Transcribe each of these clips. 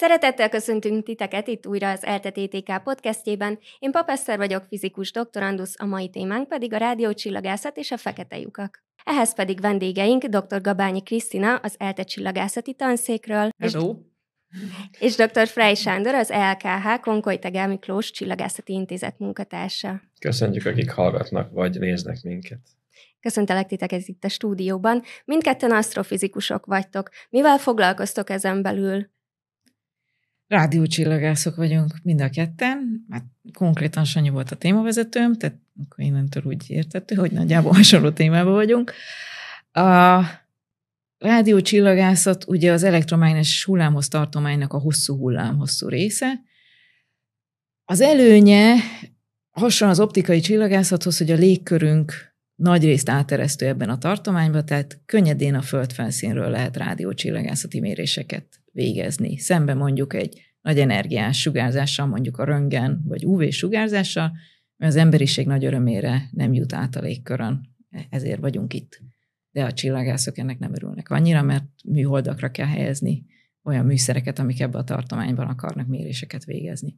Szeretettel köszöntünk titeket itt újra az ELTE TTK podcastjében. Én Papeszter vagyok, fizikus doktorandusz, a mai témánk pedig a rádiócsillagászat és a fekete lyukak. Ehhez pedig vendégeink dr. Gabányi Krisztina az ELTE csillagászati tanszékről. Hello. És, dr. Frey Sándor az ELKH Konkoly Tegel Miklós Csillagászati Intézet munkatársa. Köszönjük, akik hallgatnak vagy néznek minket. Köszöntelek titeket itt a stúdióban. Mindketten asztrofizikusok vagytok. Mivel foglalkoztok ezen belül? Rádiócsillagászok vagyunk mind a ketten, hát konkrétan Sanyi volt a témavezetőm, tehát akkor innentől úgy értettő, hogy nagyjából hasonló témában vagyunk. A rádiócsillagászat ugye az elektromágneses hullámhoz tartománynak a hosszú hullámhosszú része. Az előnye hasonló az optikai csillagászathoz, hogy a légkörünk nagy részt áteresztő ebben a tartományban, tehát könnyedén a föld felszínről lehet rádiócsillagászati méréseket végezni. Szemben mondjuk egy nagy energiás sugárzással, mondjuk a röntgen vagy UV-sugárzással, mert az emberiség nagy örömére nem jut át a légkörön, ezért vagyunk itt. De a csillagászok ennek nem örülnek annyira, mert műholdakra kell helyezni olyan műszereket, amik ebbe a tartományban akarnak méréseket végezni.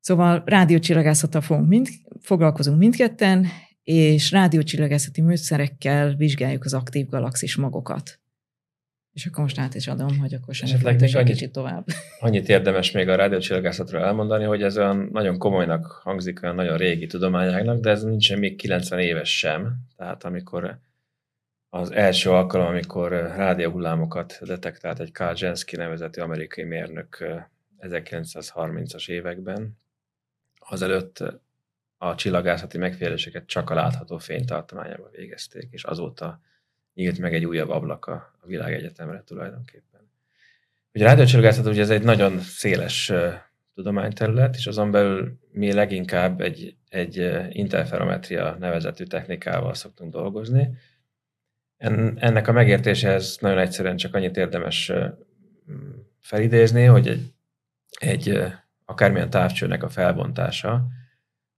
Szóval rádiócsillagászattal fogunk mind, foglalkozunk mindketten, és rádiócsillagászati műszerekkel vizsgáljuk az aktív galaxis magokat. És akkor most át is adom, hogy akkor sem Esetleg még annyit, kicsit tovább. Annyit érdemes még a rádiócsillagászatról elmondani, hogy ez olyan nagyon komolynak hangzik, olyan nagyon régi tudományágnak, de ez nincsen még 90 éves sem. Tehát amikor az első alkalom, amikor rádióhullámokat detektált egy Karl Jensky nevezetű amerikai mérnök 1930-as években, azelőtt a csillagászati megfigyeléseket csak a látható fénytartományában végezték, és azóta nyílt meg egy újabb ablak a, a világegyetemre tulajdonképpen. Ugye a rádiócsillagászat ugye ez egy nagyon széles tudományterület, és azon belül mi leginkább egy, egy interferometria nevezetű technikával szoktunk dolgozni. En, ennek a megértéséhez nagyon egyszerűen csak annyit érdemes felidézni, hogy egy, egy uh, akármilyen távcsőnek a felbontása,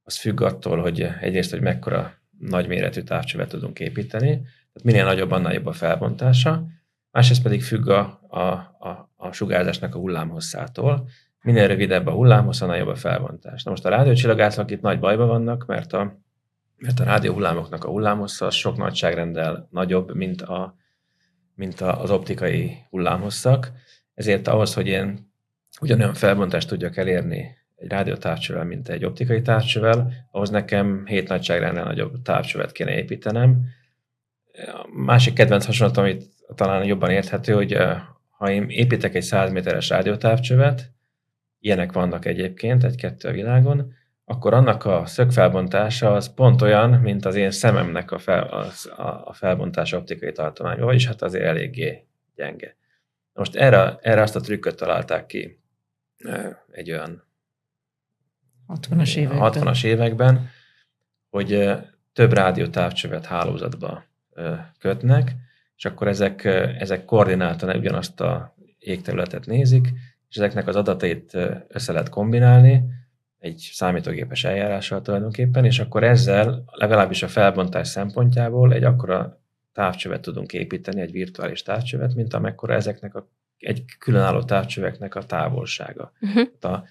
az függ attól, hogy egyrészt, hogy mekkora nagyméretű távcsövet tudunk építeni, tehát minél nagyobb, annál jobb a felbontása, másrészt pedig függ a, a, a, a sugárzásnak a hullámhosszától, minél rövidebb a hullámhossz, annál jobb a felbontás. Na most a rádiócsillagászok itt nagy bajban vannak, mert a, mert a rádióhullámoknak a hullámhossza az sok nagyságrendel nagyobb, mint, a, mint a, az optikai hullámhosszak, ezért ahhoz, hogy én ugyanolyan felbontást tudjak elérni egy rádiótávcsővel, mint egy optikai távcsővel, ahhoz nekem hét nagyságrendel nagyobb távcsövet kéne építenem. A másik kedvenc hasonlat, amit talán jobban érthető, hogy eh, ha én építek egy 100 méteres rádiótávcsövet, ilyenek vannak egyébként, egy-kettő a világon, akkor annak a szögfelbontása az pont olyan, mint az én szememnek a, fel, a, a felbontása optikai tartományban, vagyis hát azért eléggé gyenge. Most erre, erre azt a trükköt találták ki eh, egy olyan 60-as években. 60-as években, hogy több rádiótávcsövet hálózatba kötnek, és akkor ezek, ezek koordináltan ugyanazt a égterületet nézik, és ezeknek az adatait össze lehet kombinálni egy számítógépes eljárással tulajdonképpen, és akkor ezzel legalábbis a felbontás szempontjából egy akkora távcsövet tudunk építeni, egy virtuális távcsövet, mint amekkora ezeknek a, egy különálló távcsöveknek a távolsága. Uh-huh. A,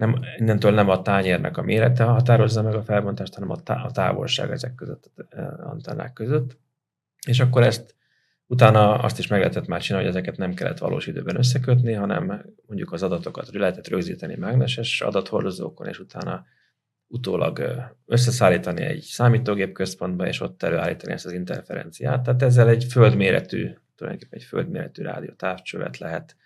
nem, innentől nem a tányérnek a mérete határozza meg a felbontást, hanem a, tá- a távolság ezek között, az antennák között. És akkor ezt utána azt is meg lehetett már csinálni, hogy ezeket nem kellett valós időben összekötni, hanem mondjuk az adatokat lehetett rögzíteni mágneses adathordozókon, és utána utólag összeszállítani egy számítógép központba, és ott előállítani ezt az interferenciát. Tehát ezzel egy földméretű, tulajdonképpen egy földméretű rádiótávcsövet lehet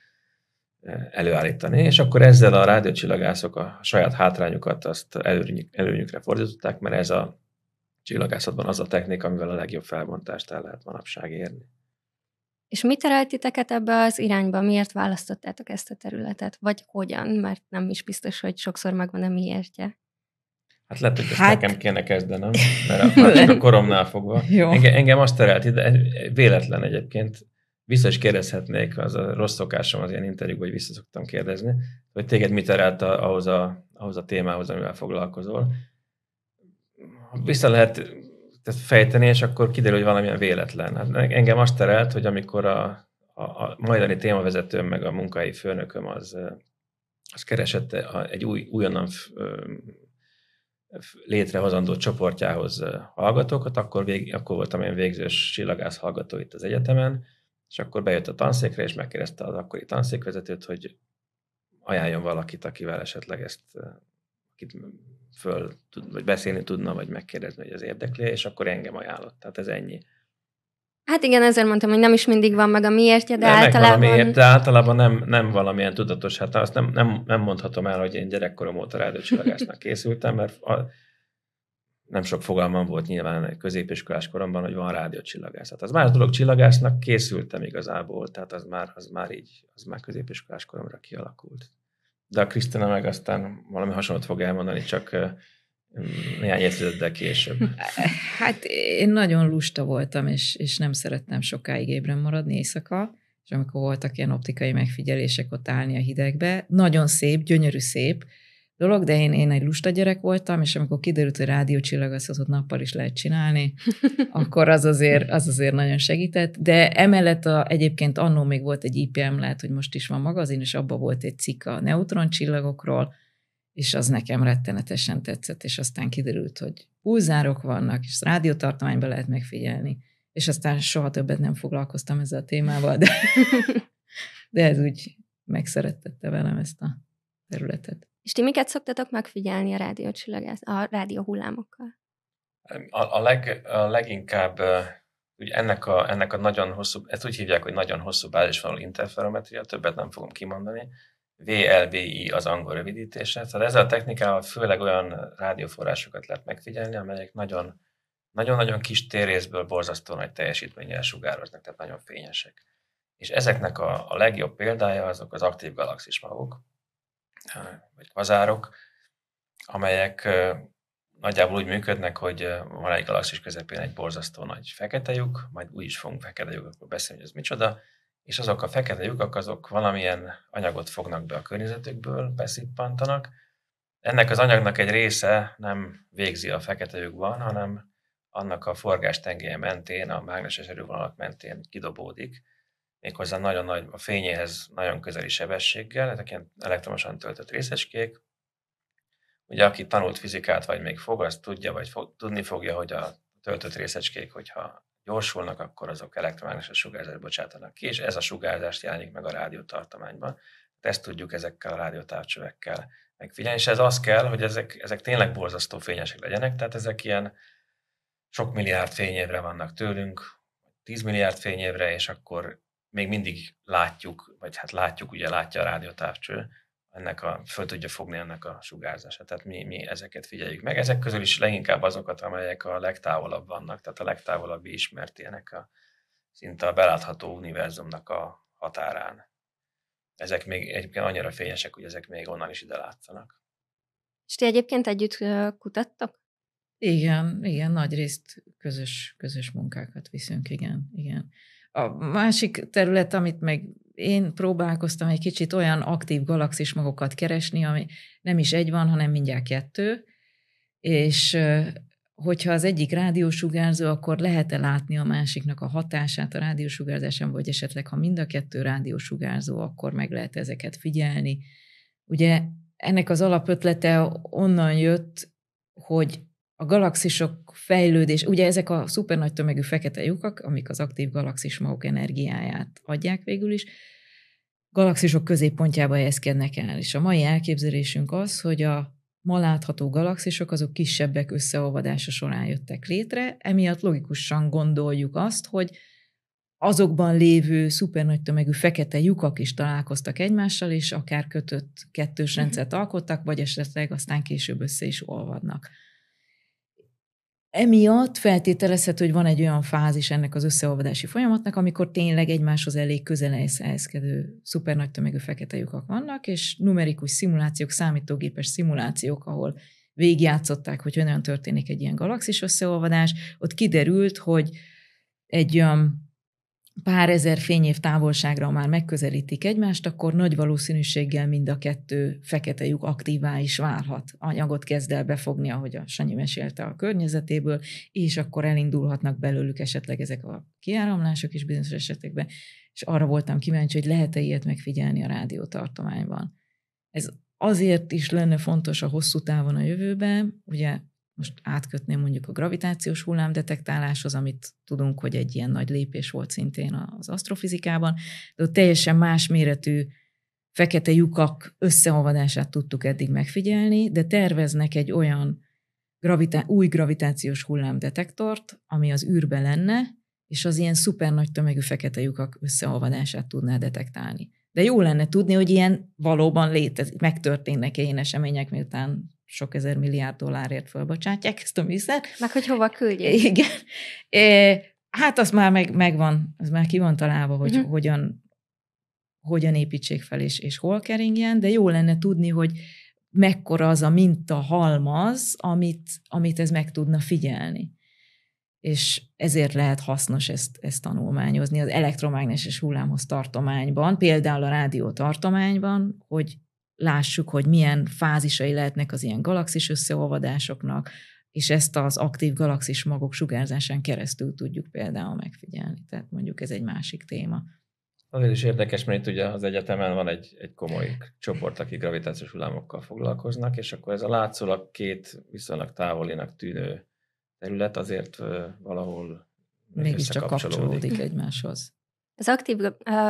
előállítani, és akkor ezzel a rádiócsillagászok a saját hátrányukat azt előnyük, előnyükre fordították, mert ez a csillagászatban az a technika, amivel a legjobb felbontást el lehet manapság érni. És mit terelt titeket ebbe az irányba? Miért választottátok ezt a területet? Vagy hogyan? Mert nem is biztos, hogy sokszor megvan a miértje. Hát lehet, hogy ezt hát... nekem kéne kezdenem, mert a, csak a koromnál fogva. Jó. Engem, engem azt terelt ide, véletlen egyébként, vissza is kérdezhetnék, az a rossz szokásom az ilyen interjúkban, hogy vissza szoktam kérdezni, hogy téged mit terelt ahhoz a, ahhoz a témához, amivel foglalkozol. Vissza lehet fejteni, és akkor kiderül, hogy valamilyen véletlen. Hát engem azt terelt, hogy amikor a, a, a majdani témavezetőm, meg a munkai főnököm az, az keresett egy új, újonnan létrehozandó csoportjához hallgatókat, akkor, vég, akkor voltam én végzős csillagász hallgató itt az egyetemen, és akkor bejött a tanszékre, és megkérdezte az akkori tanszékvezetőt, hogy ajánljon valakit, akivel esetleg ezt akit föl, vagy beszélni tudna, vagy megkérdezni, hogy az érdekli, és akkor engem ajánlott. Tehát ez ennyi. Hát igen, ezért mondtam, hogy nem is mindig van meg a miértje, de nem általában... Valamiért, de általában nem, nem valamilyen tudatos. Hát azt nem, nem, nem mondhatom el, hogy én gyerekkorom óta rádiócsillagásznak készültem, mert a, nem sok fogalmam volt nyilván középiskolás koromban, hogy van rádiócsillagászat. Az más dolog, csillagásznak készültem igazából, tehát az már, az már így, az már középiskolás koromra kialakult. De a Krisztina meg aztán valami hasonlót fog elmondani, csak néhány évtizeddel később. Hát én nagyon lusta voltam, és, és nem szerettem sokáig ébren maradni éjszaka, és amikor voltak ilyen optikai megfigyelések ott állni a hidegbe, nagyon szép, gyönyörű szép, dolog, de én, én egy lusta gyerek voltam, és amikor kiderült, hogy rádiócsillagaszatot nappal is lehet csinálni, akkor az azért, az azért nagyon segített. De emellett a, egyébként annó még volt egy IPM, lehet, hogy most is van magazin, és abban volt egy cikk a neutroncsillagokról, és az nekem rettenetesen tetszett, és aztán kiderült, hogy pulzárok vannak, és rádiótartományban lehet megfigyelni, és aztán soha többet nem foglalkoztam ezzel a témával, de, de ez úgy megszerettette velem ezt a területet. És ti miket szoktatok megfigyelni a rádiócsillagász, a rádió hullámokkal? A, a, leg, a leginkább ugye ennek a, ennek a nagyon hosszú, ezt úgy hívják, hogy nagyon hosszú bázisvonal interferometria, többet nem fogom kimondani, VLBI az angol rövidítése. Tehát ezzel a technikával főleg olyan rádióforrásokat lehet megfigyelni, amelyek nagyon, nagyon-nagyon kis térészből borzasztó nagy teljesítménnyel sugároznak, tehát nagyon fényesek. És ezeknek a, a legjobb példája azok az aktív galaxismagok, vagy kvazárok, amelyek nagyjából úgy működnek, hogy van egy galaxis közepén egy borzasztó nagy fekete lyuk, majd úgy is fogunk fekete lyukakról beszélni, hogy ez micsoda, és azok a fekete lyukak, azok valamilyen anyagot fognak be a környezetükből, beszippantanak. Ennek az anyagnak egy része nem végzi a fekete lyukban, hanem annak a forgástengelye mentén, a mágneses erővonalak mentén kidobódik, méghozzá nagyon nagy, a fényéhez nagyon közeli sebességgel, ezek ilyen elektromosan töltött részecskék. Ugye aki tanult fizikát, vagy még fog, azt tudja, vagy fog, tudni fogja, hogy a töltött részecskék, hogyha gyorsulnak, akkor azok elektromágneses sugárzást bocsátanak ki, és ez a sugárzást jelenik meg a rádiótartományban. Ezt tudjuk ezekkel a rádiótávcsövekkel megfigyelni, és ez az kell, hogy ezek, ezek tényleg borzasztó fényesek legyenek, tehát ezek ilyen sok milliárd fényévre vannak tőlünk, 10 milliárd fényévre, és akkor még mindig látjuk, vagy hát látjuk, ugye látja a rádiótávcső, ennek a, föl tudja fogni ennek a sugárzását. Tehát mi, mi ezeket figyeljük meg. Ezek közül is leginkább azokat, amelyek a legtávolabb vannak, tehát a legtávolabbi ismert ilyenek a szinte a belátható univerzumnak a határán. Ezek még egyébként annyira fényesek, hogy ezek még onnan is ide látszanak. És ti egyébként együtt kutattok? Igen, igen, nagy részt közös, közös munkákat viszünk, igen, igen. A másik terület, amit meg én próbálkoztam egy kicsit olyan aktív galaxis magokat keresni, ami nem is egy van, hanem mindjárt kettő, és hogyha az egyik rádiósugárzó, akkor lehet-e látni a másiknak a hatását a rádiósugárzáson, vagy esetleg, ha mind a kettő rádiósugárzó, akkor meg lehet ezeket figyelni. Ugye ennek az alapötlete onnan jött, hogy a galaxisok fejlődés, ugye ezek a szuper nagy tömegű fekete lyukak, amik az aktív galaxis maguk energiáját adják végül is, galaxisok középpontjába helyezkednek el. És a mai elképzelésünk az, hogy a ma látható galaxisok azok kisebbek összeolvadása során jöttek létre, emiatt logikusan gondoljuk azt, hogy azokban lévő szupernagy tömegű fekete lyukak is találkoztak egymással, és akár kötött kettős mhm. rendszert alkottak, vagy esetleg aztán később össze is olvadnak. Emiatt feltételezhető, hogy van egy olyan fázis ennek az összeolvadási folyamatnak, amikor tényleg egymáshoz elég közel helyezkedő szupernagy tömegű fekete lyukak vannak, és numerikus szimulációk, számítógépes szimulációk, ahol végigjátszották, hogy hogyan történik egy ilyen galaxis összeolvadás, ott kiderült, hogy egy olyan pár ezer fényév távolságra már megközelítik egymást, akkor nagy valószínűséggel mind a kettő fekete lyuk aktívá is válhat. Anyagot kezd el befogni, ahogy a Sanyi mesélte a környezetéből, és akkor elindulhatnak belőlük esetleg ezek a kiáramlások is bizonyos esetekben. és arra voltam kíváncsi, hogy lehet-e ilyet megfigyelni a rádiótartományban. Ez azért is lenne fontos a hosszú távon a jövőben, ugye most átkötném mondjuk a gravitációs hullámdetektáláshoz, amit tudunk, hogy egy ilyen nagy lépés volt szintén az asztrofizikában, de ott teljesen más méretű fekete lyukak összeolvadását tudtuk eddig megfigyelni, de terveznek egy olyan gravitá- új gravitációs hullámdetektort, ami az űrbe lenne, és az ilyen szuper nagy tömegű fekete lyukak összeolvadását tudná detektálni. De jó lenne tudni, hogy ilyen valóban létezik, megtörténnek-e ilyen események, miután sok ezer milliárd dollárért fölbocsátják ezt a műszert. Meg hogy hova küldjék. Igen. É, hát az már meg, megvan, az már ki van találva, hogy uh-huh. hogyan, hogyan építsék fel, és, és hol keringjen, de jó lenne tudni, hogy mekkora az a minta halmaz, amit, amit ez meg tudna figyelni. És ezért lehet hasznos ezt, ezt tanulmányozni az elektromágneses hullámhoz tartományban, például a rádió tartományban, hogy lássuk, hogy milyen fázisai lehetnek az ilyen galaxis összeolvadásoknak, és ezt az aktív galaxis magok sugárzásán keresztül tudjuk például megfigyelni. Tehát mondjuk ez egy másik téma. Azért is érdekes, mert itt ugye az egyetemen van egy, egy komoly csoport, aki gravitációs hullámokkal foglalkoznak, és akkor ez a látszólag két viszonylag távolinak tűnő terület azért valahol mégiscsak kapcsolódik egymáshoz. Az aktív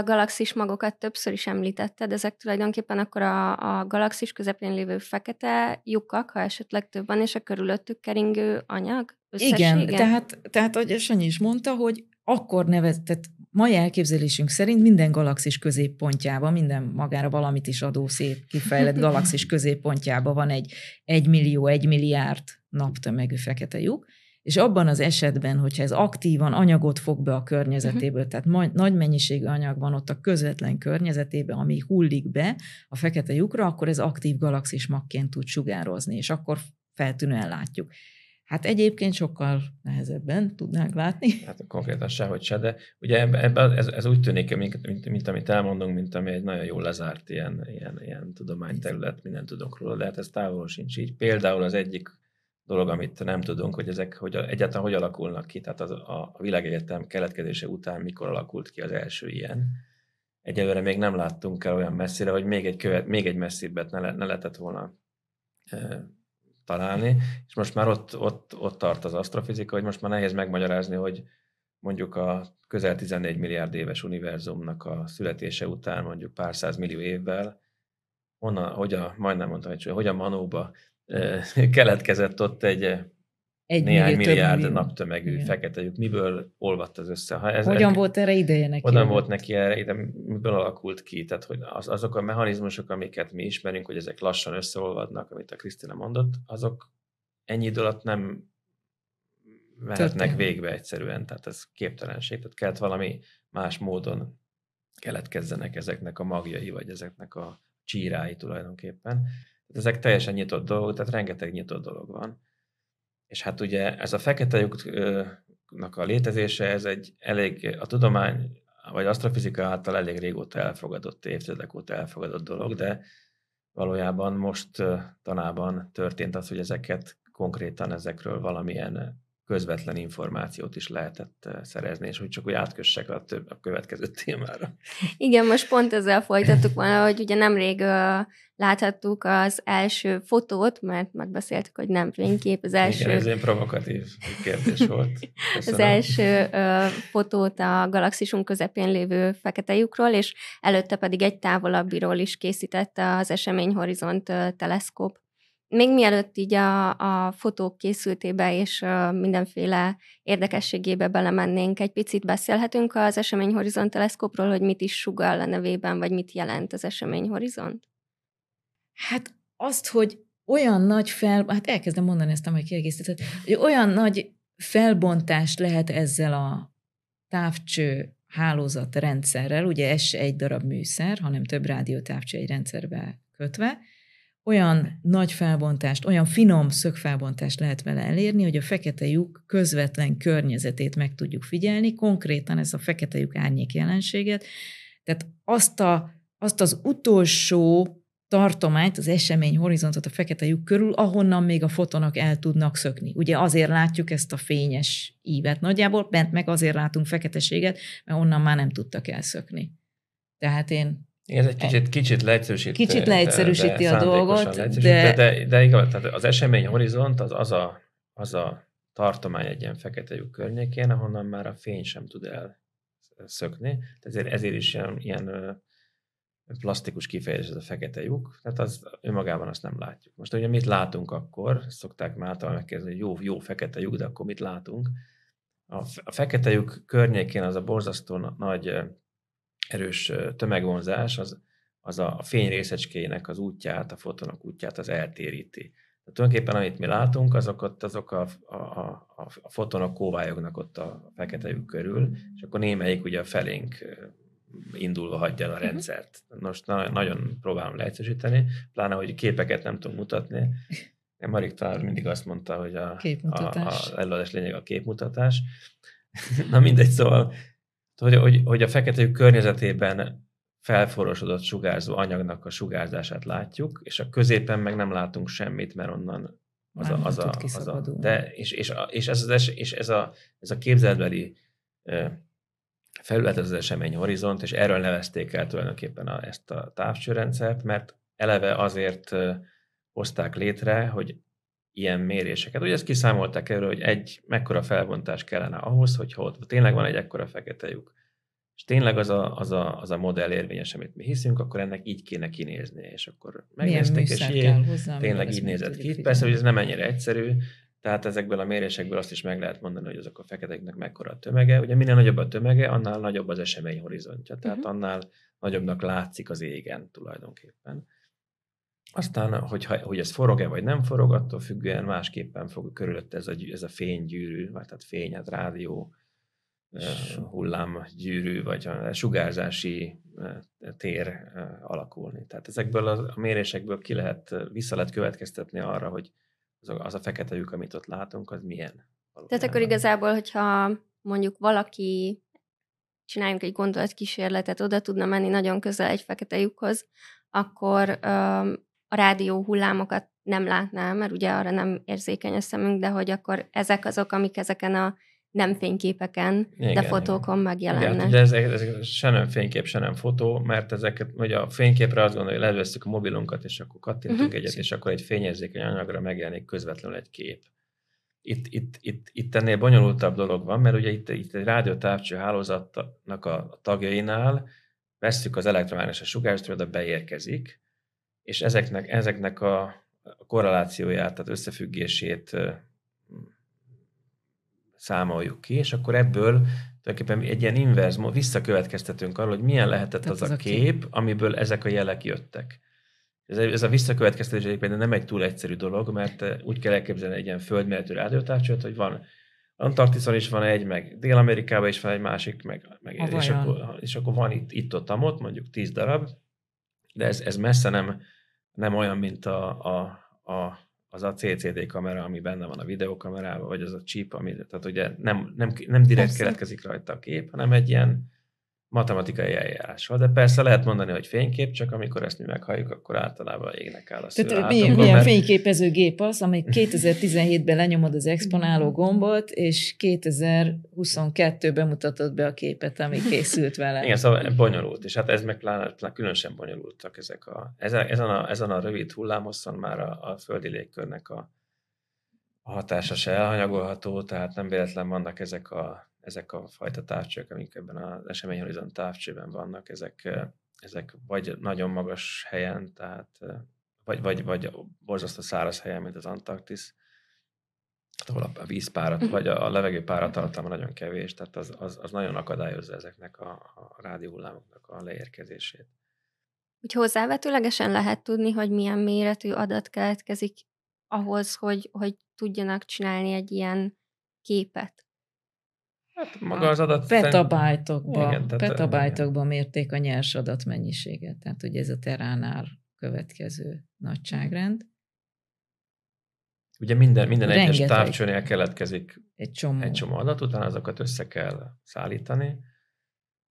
galaxis magokat többször is említetted, ezek tulajdonképpen akkor a, a galaxis közepén lévő fekete lyukak, ha esetleg több van, és a körülöttük keringő anyag? Összessége? Igen, tehát, tehát ahogy Sanyi is mondta, hogy akkor nevezett, mai elképzelésünk szerint minden galaxis középpontjában, minden magára valamit is adó szép kifejlett galaxis középpontjában van egy egy millió, egy milliárd naptömegű fekete lyuk, és abban az esetben, hogyha ez aktívan anyagot fog be a környezetéből, uh-huh. tehát nagy mennyiségű anyag van ott a közvetlen környezetében, ami hullik be a fekete lyukra, akkor ez aktív galaxis magként tud sugározni, és akkor feltűnően látjuk. Hát egyébként sokkal nehezebben tudnánk látni. Hát konkrétan sehogy se, de ugye ebben ez, ez úgy tűnik, mint, mint, mint, amit elmondunk, mint ami egy nagyon jól lezárt ilyen, ilyen, ilyen tudományterület, mindent tudunk róla, de hát ez távol sincs így. Például az egyik dolog, amit nem tudunk, hogy ezek hogy egyáltalán hogy alakulnak ki. Tehát az, a, világegyetem keletkezése után mikor alakult ki az első ilyen. Egyelőre még nem láttunk el olyan messzire, hogy még egy, követ, még egy messzibbet ne, le, ne lehetett volna e, találni, és most már ott, ott, ott tart az asztrofizika, hogy most már nehéz megmagyarázni, hogy mondjuk a közel 14 milliárd éves univerzumnak a születése után mondjuk pár száz millió évvel, honnan, hogy a, majdnem mondtam, hogy, hogy a manóba keletkezett ott egy, egy néhány milliárd millió. naptömegű Igen. fekete lyuk. Miből olvadt az össze? Ha ez, Hogyan volt erre ideje neki? Hogyan volt neki erre ide, miből alakult ki? Tehát hogy az, azok a mechanizmusok, amiket mi ismerünk, hogy ezek lassan összeolvadnak, amit a Krisztina mondott, azok ennyi idő alatt nem mehetnek végbe egyszerűen, tehát ez képtelenség. Tehát kellett valami más módon keletkezzenek ezeknek a magjai, vagy ezeknek a csírái tulajdonképpen. Ezek teljesen nyitott dolgok, tehát rengeteg nyitott dolog van. És hát ugye ez a fekete lyuknak a létezése, ez egy elég, a tudomány, vagy asztrofizika által elég régóta elfogadott, évtizedek óta elfogadott dolog, de valójában most tanában történt az, hogy ezeket konkrétan ezekről valamilyen közvetlen információt is lehetett szerezni, és hogy csak úgy átkössek a, több, a következő témára. Igen, most pont ezzel folytattuk volna, hogy ugye nemrég uh, láthattuk az első fotót, mert megbeszéltük, hogy nem fénykép, az első... Igen, ez egy provokatív kérdés volt. Köszönöm. Az első uh, fotót a galaxisunk közepén lévő fekete lyukról, és előtte pedig egy távolabbiról is készítette az Eseményhorizont teleszkóp. Még mielőtt így a, a fotók készültébe és mindenféle érdekességébe belemennénk, egy picit beszélhetünk az Eseményhorizont teleszkópról, hogy mit is sugal a nevében, vagy mit jelent az Eseményhorizont? Hát azt, hogy olyan nagy fel, hát elkezdem mondani ezt, amely kiegészített, hogy olyan nagy felbontást lehet ezzel a távcső hálózat rendszerrel, ugye ez egy darab műszer, hanem több rádiótávcső egy rendszerbe kötve, olyan nagy felbontást, olyan finom szögfelbontást lehet vele elérni, hogy a fekete lyuk közvetlen környezetét meg tudjuk figyelni, konkrétan ez a fekete lyuk árnyék jelenséget, tehát azt, a, azt az utolsó tartományt, az esemény horizontot a fekete lyuk körül, ahonnan még a fotonok el tudnak szökni. Ugye azért látjuk ezt a fényes ívet nagyjából, bent meg azért látunk feketeséget, mert onnan már nem tudtak elszökni. Tehát én ez egy kicsit, kicsit leegyszerűsíti. Kicsit leegyszerűsíti de, a dolgot, de... de... De, de igaz, tehát az esemény horizont az, az, a, az a tartomány egy ilyen fekete lyuk környékén, ahonnan már a fény sem tud elszökni. Ezért, ezért is ilyen, ilyen plastikus kifejezés ez a fekete lyuk, tehát az önmagában azt nem látjuk. Most ugye mit látunk akkor, szokták már általában megkérdezni, hogy jó, jó fekete lyuk, de akkor mit látunk? A, a fekete lyuk környékén az a borzasztó nagy erős tömegvonzás, az, az a fény részecskéjének az útját, a fotonok útját az eltéríti. Tehát tulajdonképpen amit mi látunk, azok, ott, azok a, a, a, a fotonok kóvályognak ott a fekete lyuk körül, és akkor némelyik ugye a felénk indulva hagyja a mhm. rendszert. Most na, nagyon próbálom leegyszerűsíteni, pláne, hogy képeket nem tudunk mutatni. Marik talán mindig azt mondta, hogy a, a, a előadás lényeg a képmutatás. na mindegy, szóval, hogy, hogy, hogy a fekete környezetében felforosodott sugárzó anyagnak a sugárzását látjuk, és a középen meg nem látunk semmit, mert onnan az a, az a, az a, de, és, és, és, ez, az, és ez a, ez a képzeletbeli felület az esemény horizont, és erről nevezték el tulajdonképpen a, ezt a távcsőrendszert, mert eleve azért hozták létre, hogy ilyen méréseket. Ugye ezt kiszámolták erről, hogy egy mekkora felbontás kellene ahhoz, hogy ott tényleg van egy ekkora fekete lyuk, és tényleg az a, az, a, az a modell érvényes, amit mi hiszünk, akkor ennek így kéne kinézni, és akkor megnézték, és ilyen, tényleg így nézett ki. Persze, hogy ez nem ennyire egyszerű, tehát ezekből a mérésekből azt is meg lehet mondani, hogy azok a feketeknek mekkora a tömege. Ugye minél nagyobb a tömege, annál nagyobb az esemény horizontja, tehát uh-huh. annál nagyobbnak látszik az égen tulajdonképpen. Aztán, hogyha, hogy ez forog-e vagy nem forog, attól függően másképpen fog körülött ez a, ez a fénygyűrű, vagy tehát fény, hát rádió, hullámgyűrű, vagy a sugárzási tér alakulni. Tehát ezekből a mérésekből ki lehet, vissza lehet következtetni arra, hogy az a, az a fekete lyuk, amit ott látunk, az milyen. Valójában. Tehát akkor igazából, hogyha mondjuk valaki csináljunk egy gondolatkísérletet, oda tudna menni nagyon közel egy fekete lyukhoz, akkor öm, a rádió hullámokat nem látná, mert ugye arra nem érzékeny a szemünk, de hogy akkor ezek azok, amik ezeken a nem fényképeken, igen, de fotókon igen. megjelennek. Igen, de ezek, ezek se nem fénykép, se nem fotó, mert ezeket, hogy a fényképre azt gondolja, hogy leveszünk a mobilunkat, és akkor kattintunk uh-huh. egyet, és akkor egy fényérzékeny anyagra megjelenik közvetlenül egy kép. Itt, itt, itt, itt ennél bonyolultabb dolog van, mert ugye itt, itt egy rádiótávcső hálózatnak a tagjainál vesszük az elektromágneses sugárzást, oda beérkezik, és ezeknek, ezeknek a korrelációját, tehát összefüggését számoljuk ki, és akkor ebből tulajdonképpen egy ilyen inverz, visszakövetkeztetünk arról, hogy milyen lehetett Tehát az, az a kép, kép, amiből ezek a jelek jöttek. Ez, ez a visszakövetkeztetés egyébként nem egy túl egyszerű dolog, mert úgy kell elképzelni egy ilyen földméretű rádiótávcsőt, hogy van Antarktiszon is van egy, meg Dél-Amerikában is van egy másik, meg, meg és, akkor, és akkor van itt, itt ott, amott, mondjuk tíz darab, de ez, ez messze nem, nem olyan, mint a, a, a az a CCD kamera, ami benne van a videokamerában, vagy az a chip, ami, tehát ugye nem, nem, nem direkt Persze. keletkezik rajta a kép, hanem egy ilyen matematikai eljárással. De persze lehet mondani, hogy fénykép, csak amikor ezt mi meghalljuk, akkor általában égnek áll a sző Tehát milyen, milyen mert... fényképező gép az, amely 2017-ben lenyomod az exponáló gombot, és 2022-ben mutatod be a képet, ami készült vele. Igen, szóval bonyolult, és hát ez meg pláne, pláne különösen bonyolultak ezek a, ezen, ezen, a, ezen a rövid hullámosszon már a, a földi légkörnek a, a hatása se elhanyagolható, tehát nem véletlen vannak ezek a ezek a fajta távcsők, amik ebben az eseményhorizont távcsőben vannak, ezek, ezek vagy nagyon magas helyen, tehát vagy, vagy, vagy borzasztó száraz helyen, mint az Antarktisz, ahol a vízpárat, uh-huh. vagy a levegő páratartalma nagyon kevés, tehát az, az, az nagyon akadályozza ezeknek a, a rádióhullámoknak a leérkezését. Úgy hozzávetőlegesen lehet tudni, hogy milyen méretű adat keletkezik ahhoz, hogy, hogy tudjanak csinálni egy ilyen képet. Hát maga az adat... Petabájtokba, igen, petabájtokba mérték a nyers adat mennyiséget. Tehát ugye ez a teránál következő nagyságrend. Ugye minden, minden egyes távcsőnél keletkezik egy csomó. egy csomó adat, utána azokat össze kell szállítani,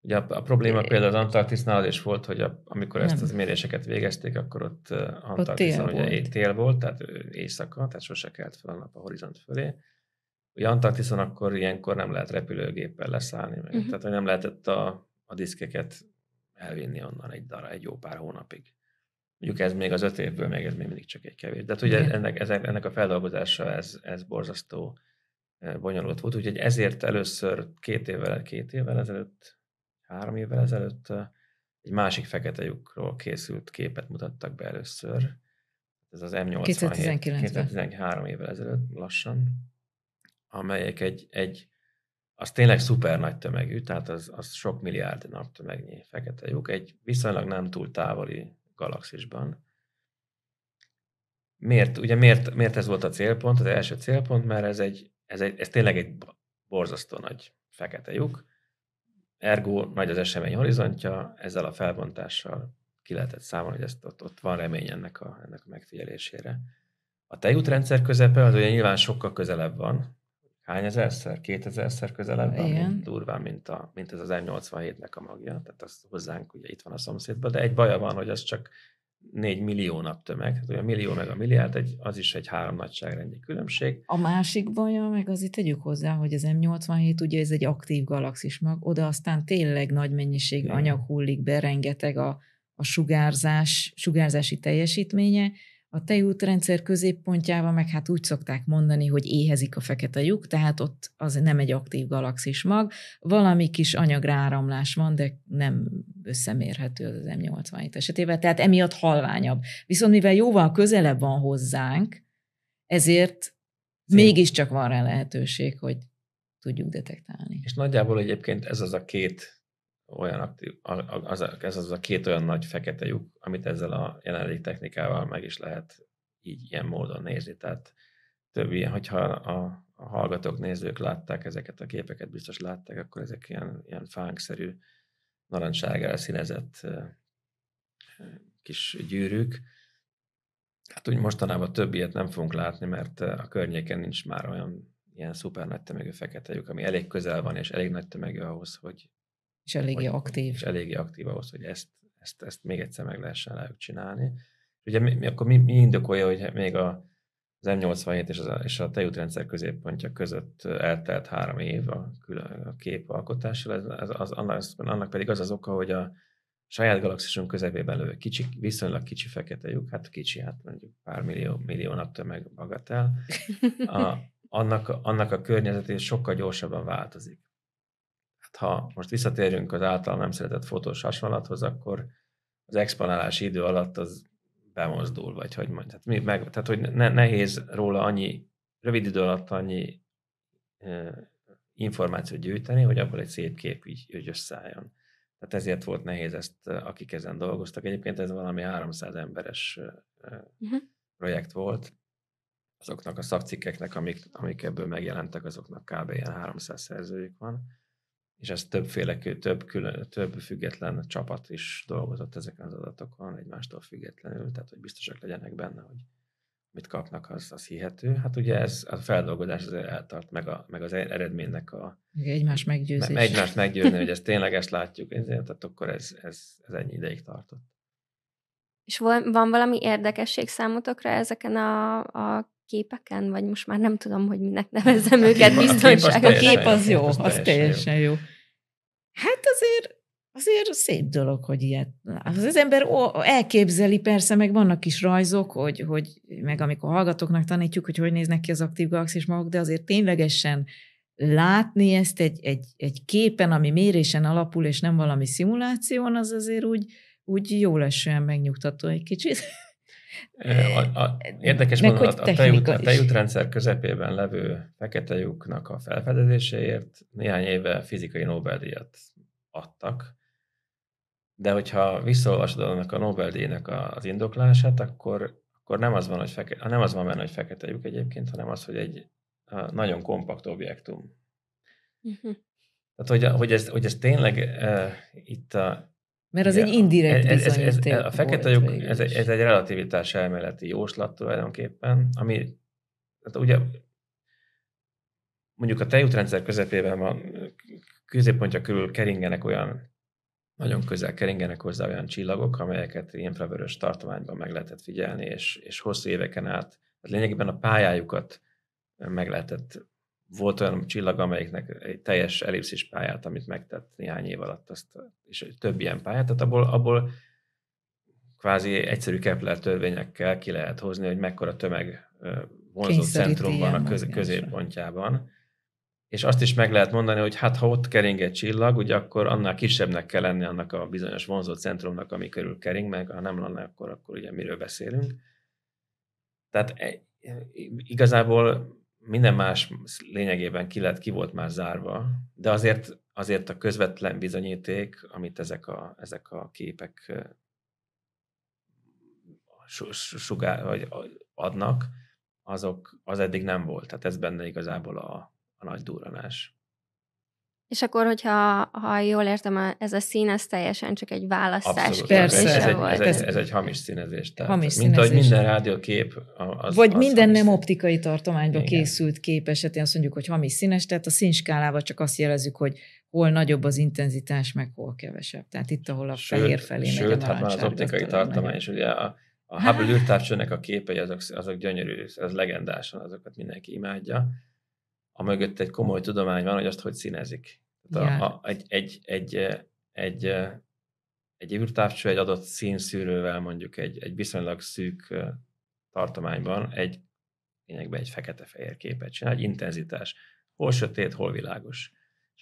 Ugye a, a probléma például az Antarktisznál az is volt, hogy a, amikor nem. ezt az méréseket végezték, akkor ott Antarktiszon ugye volt. tél volt, tehát éjszaka, tehát sose kelt fel a nap a horizont fölé. Ugye Antarktiszon akkor ilyenkor nem lehet repülőgéppel leszállni, meg, uh-huh. tehát hogy nem lehetett a, a diszkeket elvinni onnan egy dará, egy jó pár hónapig. Mondjuk ez még az öt évből, még ez még mindig csak egy kevés. De hát ugye ennek, ennek a feldolgozása ez, ez borzasztó bonyolult volt, úgyhogy ezért először két évvel, két évvel ezelőtt, három évvel ezelőtt egy másik fekete lyukról készült képet mutattak be először. Ez az M87. 2019 2013 évvel ezelőtt lassan, amelyek egy, egy az tényleg szuper nagy tömegű, tehát az, az sok milliárd naptömegnyi fekete lyuk, egy viszonylag nem túl távoli galaxisban. Miért, ugye miért, miért ez volt a célpont, az első célpont, mert ez, egy, ez, egy, ez tényleg egy borzasztó nagy fekete lyuk, ergo nagy az esemény horizontja, ezzel a felbontással ki lehetett számolni, hogy ezt, ott, ott van remény ennek a, ennek a megfigyelésére. A tejútrendszer közepe az ugye nyilván sokkal közelebb van, hány ezerszer, kétezerszer közelebb van, mint, durván, mint, a, mint ez az M87-nek a magja, tehát az hozzánk ugye itt van a szomszédban, de egy baja van, hogy az csak 4 millió nap tömeg, tehát a millió meg a milliárd, egy, az is egy három nagyságrendi különbség. A másik baja, meg azért tegyük hozzá, hogy az M87 ugye ez egy aktív galaxis mag, oda aztán tényleg nagy mennyiség Igen. anyag hullik be, rengeteg a, a sugárzás, sugárzási teljesítménye, a tejútrendszer középpontjában meg hát úgy szokták mondani, hogy éhezik a fekete lyuk, tehát ott az nem egy aktív galaxis mag. Valami kis anyagráramlás van, de nem összemérhető az M87 esetében, tehát emiatt halványabb. Viszont mivel jóval közelebb van hozzánk, ezért Szín. mégiscsak van rá lehetőség, hogy tudjuk detektálni. És nagyjából egyébként ez az a két olyan aktív, az, ez az a két olyan nagy fekete lyuk, amit ezzel a jelenlegi technikával meg is lehet így ilyen módon nézni. Tehát több ilyen, hogyha a, a hallgatók, nézők látták ezeket a képeket, biztos látták, akkor ezek ilyen, ilyen fánkszerű, narancságára színezett kis gyűrűk. Hát úgy mostanában több ilyet nem fogunk látni, mert a környéken nincs már olyan ilyen szuper nagy tömegű fekete lyuk, ami elég közel van, és elég nagy tömegű ahhoz, hogy és eléggé hogy, aktív. És eléggé aktív ahhoz, hogy ezt, ezt, ezt még egyszer meg lehessen rájuk csinálni. Ugye mi, mi, akkor mi, mi indokolja, hogy még a, az M87 és, az, és a tejútrendszer középpontja között eltelt három év a, a képalkotással, ez, ez, az, annak, annak pedig az az oka, hogy a saját galaxisunk közepében lövő kicsi, viszonylag kicsi fekete lyuk, hát kicsi, hát mondjuk pár millió, millió naptömeg bagatel, a, annak, annak a környezetén sokkal gyorsabban változik ha most visszatérünk az által nem szeretett fotós hasonlathoz, akkor az exponálási idő alatt az bemozdul, vagy hogy mondjam. Tehát, mi, meg, tehát hogy ne, nehéz róla annyi, rövid idő alatt annyi e, információt gyűjteni, hogy abból egy szép kép így, így összeálljon. Tehát ezért volt nehéz ezt, akik ezen dolgoztak. Egyébként ez valami 300 emberes uh-huh. projekt volt. Azoknak a szakcikkeknek, amik, amik ebből megjelentek, azoknak kb. ilyen 300 szerzőjük van és ez többféle, több, külön, több független csapat is dolgozott ezeken az adatokon, egymástól függetlenül, tehát hogy biztosak legyenek benne, hogy mit kapnak, az, az hihető. Hát ugye ez a feldolgozás az eltart, meg, a, meg az eredménynek a... Egymás meggyőzés. Me, egymást meggyőzni, hogy ezt tényleg ezt látjuk, tehát akkor ez, ez, ez ennyi ideig tartott. És van, van valami érdekesség számotokra ezeken a, a képeken, vagy most már nem tudom, hogy minek nevezzem őket, biztonság. A kép az jó, az teljesen jó. Hát azért, azért szép dolog, hogy ilyet. Az, az ember elképzeli, persze, meg vannak is rajzok, hogy, hogy meg amikor hallgatóknak tanítjuk, hogy hogy néznek ki az aktív galaxis maguk, de azért ténylegesen látni ezt egy, egy, egy képen, ami mérésen alapul, és nem valami szimuláción, az azért úgy, úgy jó lesően megnyugtató egy kicsit. A, a, érdekes Meg módon a, a, tejút, a tejútrendszer közepében levő fekete lyuknak a felfedezéséért néhány éve fizikai Nobel-díjat adtak, de hogyha visszaolvasod annak a Nobel-díjnak az indoklását, akkor, akkor nem, az van, hogy fekete, nem az van benne, hogy fekete lyuk egyébként, hanem az, hogy egy nagyon kompakt objektum. Uh-huh. Tehát, hogy, hogy, ez, hogy ez tényleg uh, itt a, mert az ja, egy indirekt ez, ez, ez, ez, A fekete lyuk, ez, egy, ez egy relativitás elméleti jóslat tulajdonképpen, ami hát ugye mondjuk a tejútrendszer közepében van, középpontja körül keringenek olyan nagyon közel keringenek hozzá olyan csillagok, amelyeket infravörös tartományban meg lehetett figyelni, és, és hosszú éveken át, tehát lényegében a pályájukat meg lehetett, volt olyan csillag, amelyiknek egy teljes ellipszis pályát, amit megtett néhány év alatt, azt, és több ilyen pályát, tehát abból, abból kvázi egyszerű Kepler törvényekkel ki lehet hozni, hogy mekkora tömeg vonzó centrum van a köz, középpontjában. És azt is meg lehet mondani, hogy hát ha ott kering egy csillag, ugye akkor annál kisebbnek kell lenni annak a bizonyos vonzó centrumnak, ami körül kering, meg ha nem lenne, akkor, akkor ugye miről beszélünk. Tehát e, igazából minden más lényegében ki, lett, ki volt már zárva, de azért, azért a közvetlen bizonyíték, amit ezek a, ezek a képek sugár, vagy adnak, azok, az eddig nem volt. Tehát ez benne igazából a, a nagy durranás. És akkor, hogyha ha jól értem, ez a szín, ez teljesen csak egy választás Abszolút, Persze. Ez, egy, ez, egy, ez egy hamis színezés. Tehát hamis mint színezés. ahogy minden rádiókép. Az, Vagy az minden nem szín. optikai tartományba Igen. készült kép esetén azt mondjuk, hogy hamis színes, tehát a színskálával csak azt jelezzük, hogy hol nagyobb az intenzitás, meg hol kevesebb. Tehát itt, ahol a sőt, fehér felé sőt, megy a hát már az optikai tartomány is, ugye a, a Hubble űrtávcsőnek a képei, azok, azok gyönyörű, ez legendásan, azokat mindenki imádja. A mögött egy komoly tudomány van, hogy azt hogy színezik. Tehát a, a, egy, egy, egy, egy, egy űrtávcső egy adott színszűrővel mondjuk egy, egy viszonylag szűk tartományban egy lényegben egy fekete-fehér képet csinál, egy intenzitás. Hol sötét, hol világos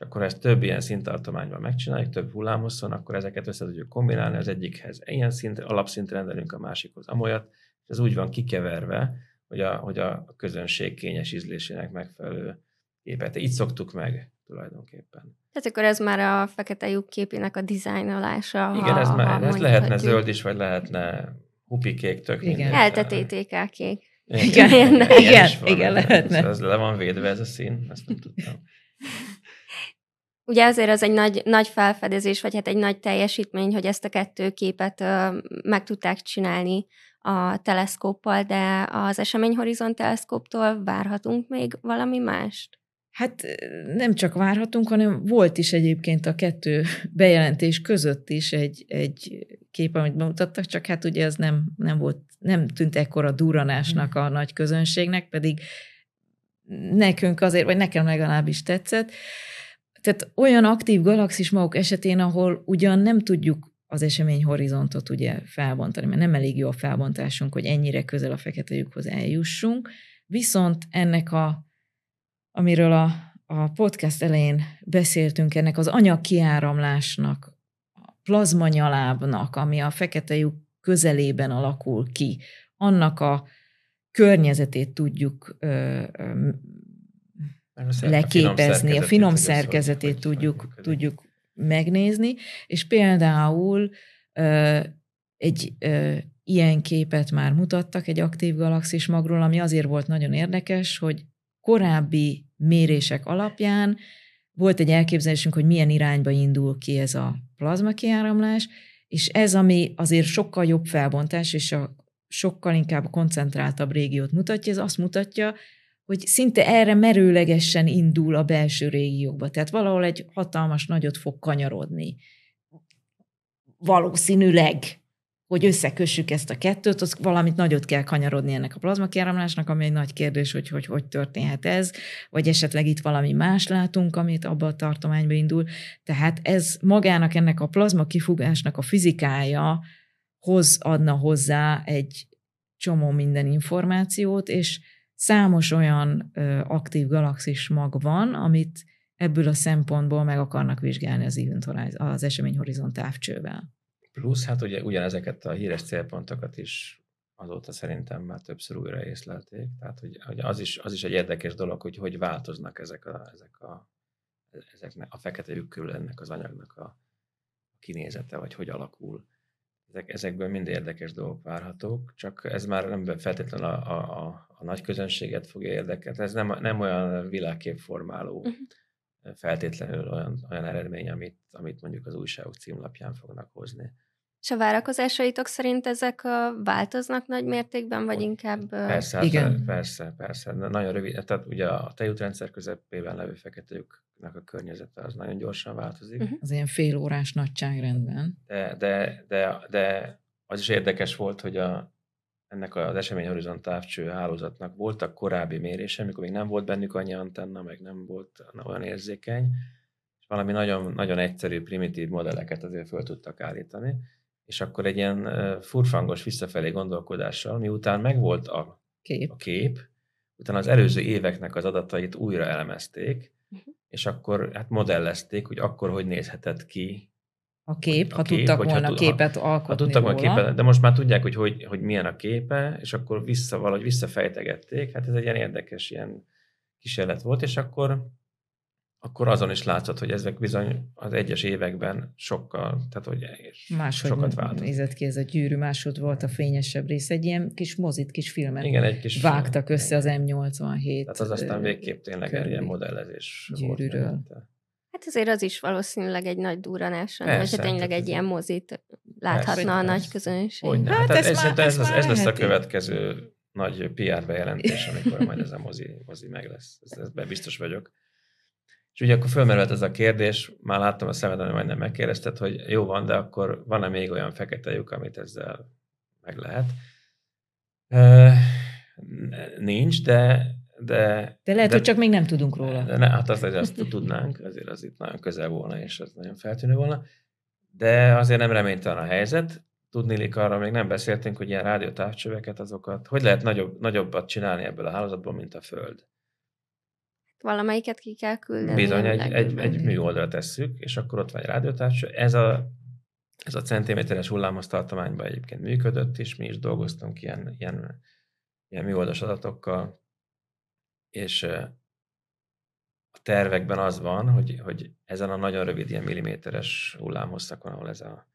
és akkor ezt több ilyen színtartományban megcsináljuk, több hullámhosszon, akkor ezeket össze tudjuk kombinálni, az egyikhez ilyen szint, alapszint rendelünk, a másikhoz amolyat, és ez úgy van kikeverve, hogy a, hogy a közönség kényes ízlésének megfelelő képet. Így szoktuk meg tulajdonképpen. Tehát akkor ez már a fekete lyuk képének a dizájnolása. Igen, ez, már, ez lehetne zöld is, vagy lehetne hupikék, tök Igen. Eltetétékel kék. Igen, igen, igen, igen, igen lehetne. Ez, ez le van védve ez a szín, ezt nem tudtam. Ugye azért az egy nagy, nagy felfedezés, vagy hát egy nagy teljesítmény, hogy ezt a kettő képet ö, meg tudták csinálni a teleszkóppal, de az Eseményhorizont teleszkóptól várhatunk még valami mást? Hát nem csak várhatunk, hanem volt is egyébként a kettő bejelentés között is egy, egy kép, amit bemutattak, csak hát ugye ez nem, nem volt, nem tűnt ekkora duranásnak a nagy közönségnek, pedig nekünk azért, vagy nekem legalábbis tetszett. Tehát olyan aktív galaxis maguk esetén, ahol ugyan nem tudjuk az esemény horizontot ugye felbontani, mert nem elég jó a felbontásunk, hogy ennyire közel a fekete lyukhoz eljussunk, viszont ennek a, amiről a, a podcast elején beszéltünk, ennek az anyagkiáramlásnak, a plazmanyalábnak, ami a fekete lyuk közelében alakul ki, annak a környezetét tudjuk ö, ö, leképezni, a finom szerkezetét tudjuk, tudjuk megnézni, és például ö, egy ö, ilyen képet már mutattak egy aktív galaxis magról, ami azért volt nagyon érdekes, hogy korábbi mérések alapján volt egy elképzelésünk, hogy milyen irányba indul ki ez a plazma kiáramlás, és ez, ami azért sokkal jobb felbontás, és a sokkal inkább koncentráltabb régiót mutatja, ez azt mutatja, hogy szinte erre merőlegesen indul a belső régiókba. Tehát valahol egy hatalmas nagyot fog kanyarodni. Valószínűleg, hogy összekössük ezt a kettőt, az valamit nagyot kell kanyarodni ennek a plazmakiáramlásnak, ami egy nagy kérdés, hogy, hogy hogy történhet ez, vagy esetleg itt valami más látunk, amit abba a tartományba indul. Tehát ez magának ennek a plazma kifugásnak a fizikája hoz adna hozzá egy csomó minden információt, és számos olyan ö, aktív galaxis mag van, amit ebből a szempontból meg akarnak vizsgálni az, az eseményhorizont távcsővel. Plusz, hát ugye ugyanezeket a híres célpontokat is azóta szerintem már többször újra észlelték. Tehát, hogy, hogy az, is, az is egy érdekes dolog, hogy hogy változnak ezek a, ezek a, ezeknek a fekete lyuk körül ennek az anyagnak a kinézete, vagy hogy alakul ezek, ezekből mind érdekes dolgok várhatók, csak ez már nem feltétlenül a, a, a, a nagy közönséget fogja érdekelni. Ez nem, nem olyan világképformáló uh-huh. Feltétlenül olyan, olyan eredmény, amit, amit mondjuk az újságok címlapján fognak hozni. És a várakozásaitok szerint ezek változnak nagy mértékben, vagy inkább... Persze, hát Igen. persze, persze. Nagyon rövid, tehát ugye a tejútrendszer közepében levő fekete lyuknak a környezete az nagyon gyorsan változik. Uh-huh. Az ilyen fél órás nagyságrendben. De, de, de, de az is érdekes volt, hogy a, ennek az eseményhorizont távcső hálózatnak voltak korábbi mérése, amikor még nem volt bennük annyi antenna, meg nem volt olyan érzékeny, és valami nagyon, nagyon egyszerű, primitív modelleket azért föl tudtak állítani, és akkor egy ilyen furfangos visszafelé gondolkodással, miután megvolt a kép, a kép utána az előző éveknek az adatait újra elemezték, uh-huh. és akkor hát modellezték, hogy akkor hogy nézhetett ki a kép, a ha kép, tudtak volna ha, képet alkotni ha tudtak volna képet, de most már tudják, hogy, hogy hogy milyen a képe, és akkor vissza, valahogy visszafejtegették. Hát ez egy ilyen érdekes ilyen kísérlet volt, és akkor akkor azon is látszott, hogy ezek bizony az egyes években sokkal, tehát hogy Máshogy sokat változott. nézett ki ez a gyűrű, másod volt a fényesebb rész, egy ilyen kis mozit, kis filmet Igen, egy kis vágtak film. össze az M87. Tehát az aztán végképp tényleg egy ilyen modellezés gyűrűről. Volt Hát azért az is valószínűleg egy nagy durranás, hogy tényleg egy ilyen mozit láthatna persze, a nagy közönség. Hogy hát, hát ez, ez, már, ez, ez, ez lesz a következő nagy PR bejelentés, amikor majd ez a mozi, mozi meg lesz. Ez, ez biztos vagyok. És ugye akkor fölmerült ez a kérdés, már láttam a szemeden, hogy majdnem megkérdezted, hogy jó van, de akkor van-e még olyan fekete lyuk, amit ezzel meg lehet? E, nincs, de de, de lehet, de, hogy csak még nem tudunk róla. De ne, hát azt, hogy azt tudnánk, azért az itt nagyon közel volna, és az nagyon feltűnő volna. De azért nem reménytelen a helyzet. Tudnélik arra még nem beszéltünk, hogy ilyen rádiótávcsöveket, azokat, hogy lehet nagyobb, nagyobbat csinálni ebből a hálózatból, mint a Föld. Valamelyiket ki kell küldeni. Bizony, egy, egy, egy műoldra tesszük, és akkor ott van egy rádiótávcső. Ez a, ez a centiméteres hullámos tartományban egyébként működött, és mi is dolgoztunk ilyen, ilyen, ilyen műoldas adatokkal, és a tervekben az van, hogy, hogy ezen a nagyon rövid ilyen milliméteres hullámhosszakon, ahol ez, a,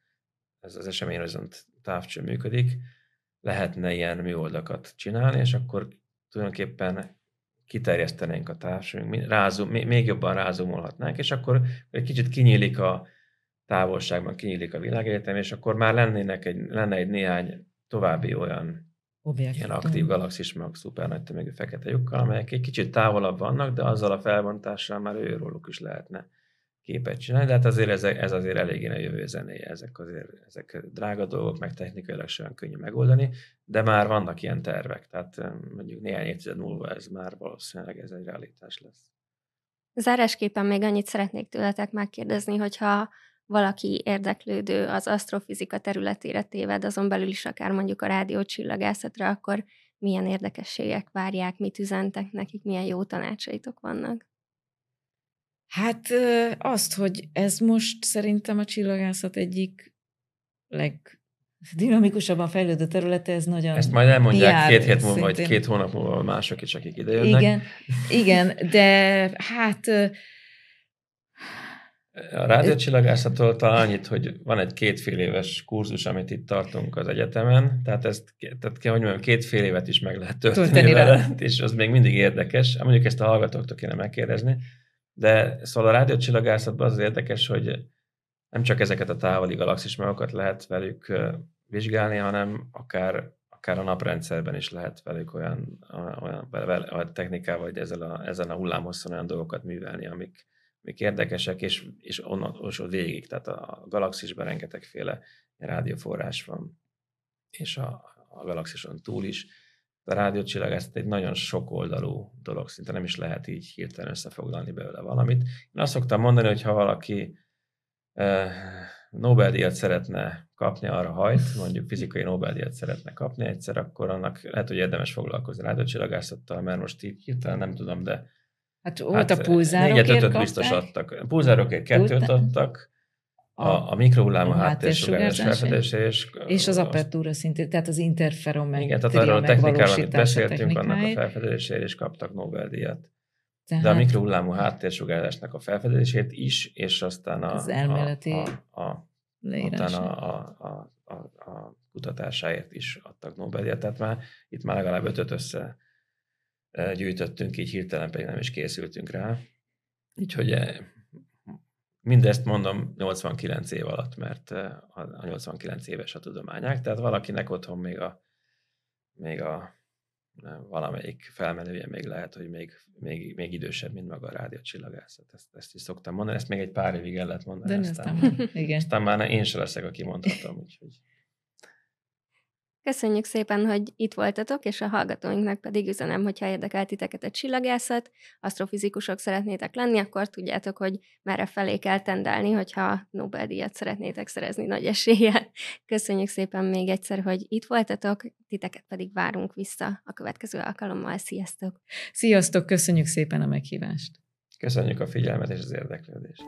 ez az eseményhorizont távcső működik, lehetne ilyen műoldakat csinálni, és akkor tulajdonképpen kiterjesztenénk a rázum, még jobban rázumolhatnánk, és akkor egy kicsit kinyílik a távolságban, kinyílik a világegyetem, és akkor már lennének egy, lenne egy néhány további olyan Objektum. ilyen aktív galaxis, meg szuper nagy tömegű fekete lyukkal, amelyek egy kicsit távolabb vannak, de azzal a felbontással már őróluk is lehetne képet csinálni, de hát azért ez, ez azért eléggé a jövő zenéje, ezek azért ezek drága dolgok, meg technikailag sem könnyű megoldani, de már vannak ilyen tervek, tehát mondjuk néhány évtized múlva ez már valószínűleg ez egy realitás lesz. Zárásképpen még annyit szeretnék tőletek megkérdezni, hogyha valaki érdeklődő az asztrofizika területére téved, azon belül is akár mondjuk a rádiócsillagászatra, akkor milyen érdekességek várják, mit üzentek nekik, milyen jó tanácsaitok vannak? Hát azt, hogy ez most szerintem a csillagászat egyik leg dinamikusabban fejlődő területe, ez nagyon Ezt majd elmondják két hét múlva, vagy két hónap múlva mások is, akik idejönnek. Igen, igen, de hát a rádiócsillagászattól talán annyit, hogy van egy kétfél éves kurzus, amit itt tartunk az egyetemen, tehát ezt, tehát kell, hogy mondjam, kétfél évet is meg lehet tölteni vele, és az még mindig érdekes. Mondjuk ezt a hallgatóktól kéne megkérdezni, de szóval a rádiócsillagászatban az érdekes, hogy nem csak ezeket a távoli galaxismagokat lehet velük vizsgálni, hanem akár, akár a naprendszerben is lehet velük olyan, olyan, olyan technikával, vagy ezzel a, ezen a hullámhosszon olyan dolgokat művelni, amik, amik érdekesek, és, és onnan és végig, tehát a galaxisban rengetegféle rádióforrás van, és a, a galaxison túl is. A rádiócsillagászat egy nagyon sokoldalú dolog, szinte nem is lehet így hirtelen összefoglalni belőle valamit. Én azt szoktam mondani, hogy ha valaki eh, Nobel-díjat szeretne kapni, arra hajt, mondjuk fizikai Nobel-díjat szeretne kapni egyszer, akkor annak lehet, hogy érdemes foglalkozni rádiócsillagászattal, mert most így hirtelen nem tudom, de Hát volt hát, a pulzárokért Négyet, ötöt biztos adtak. Pulzárokért kettőt adtak, a, a mikrohullám a háttérsugárzás felfedezése, és, és az apertúra szintén, tehát az interferometria Igen, tehát arról a technikáról, amit beszéltünk, annak a felfedezésére is kaptak Nobel-díjat. Tehát, De a mikrohullámú háttérsugárzásnak a felfedezését is, és aztán a, az elméleti a, a, a, a, a, a, a, a kutatásáért is adtak Nobel-díjat. Tehát már itt már legalább ötöt össze gyűjtöttünk, így hirtelen pedig nem is készültünk rá. Úgyhogy Mindezt mondom 89 év alatt, mert a 89 éves a tudományák, tehát valakinek otthon még a, még a valamelyik felmenője még lehet, hogy még, még, még idősebb, mint maga a rádiócsillagászat. Ezt, ezt is szoktam mondani, ezt még egy pár évig el lehet mondani. De aztán, aztán, igen. aztán már én sem leszek, aki mondhatom. Úgyhogy. Köszönjük szépen, hogy itt voltatok, és a hallgatóinknak pedig üzenem, hogyha érdekel titeket a csillagászat, asztrofizikusok szeretnétek lenni, akkor tudjátok, hogy merre felé kell tendálni, hogyha Nobel-díjat szeretnétek szerezni nagy eséllyel. Köszönjük szépen még egyszer, hogy itt voltatok, titeket pedig várunk vissza a következő alkalommal. Sziasztok! Sziasztok, köszönjük szépen a meghívást! Köszönjük a figyelmet és az érdeklődést!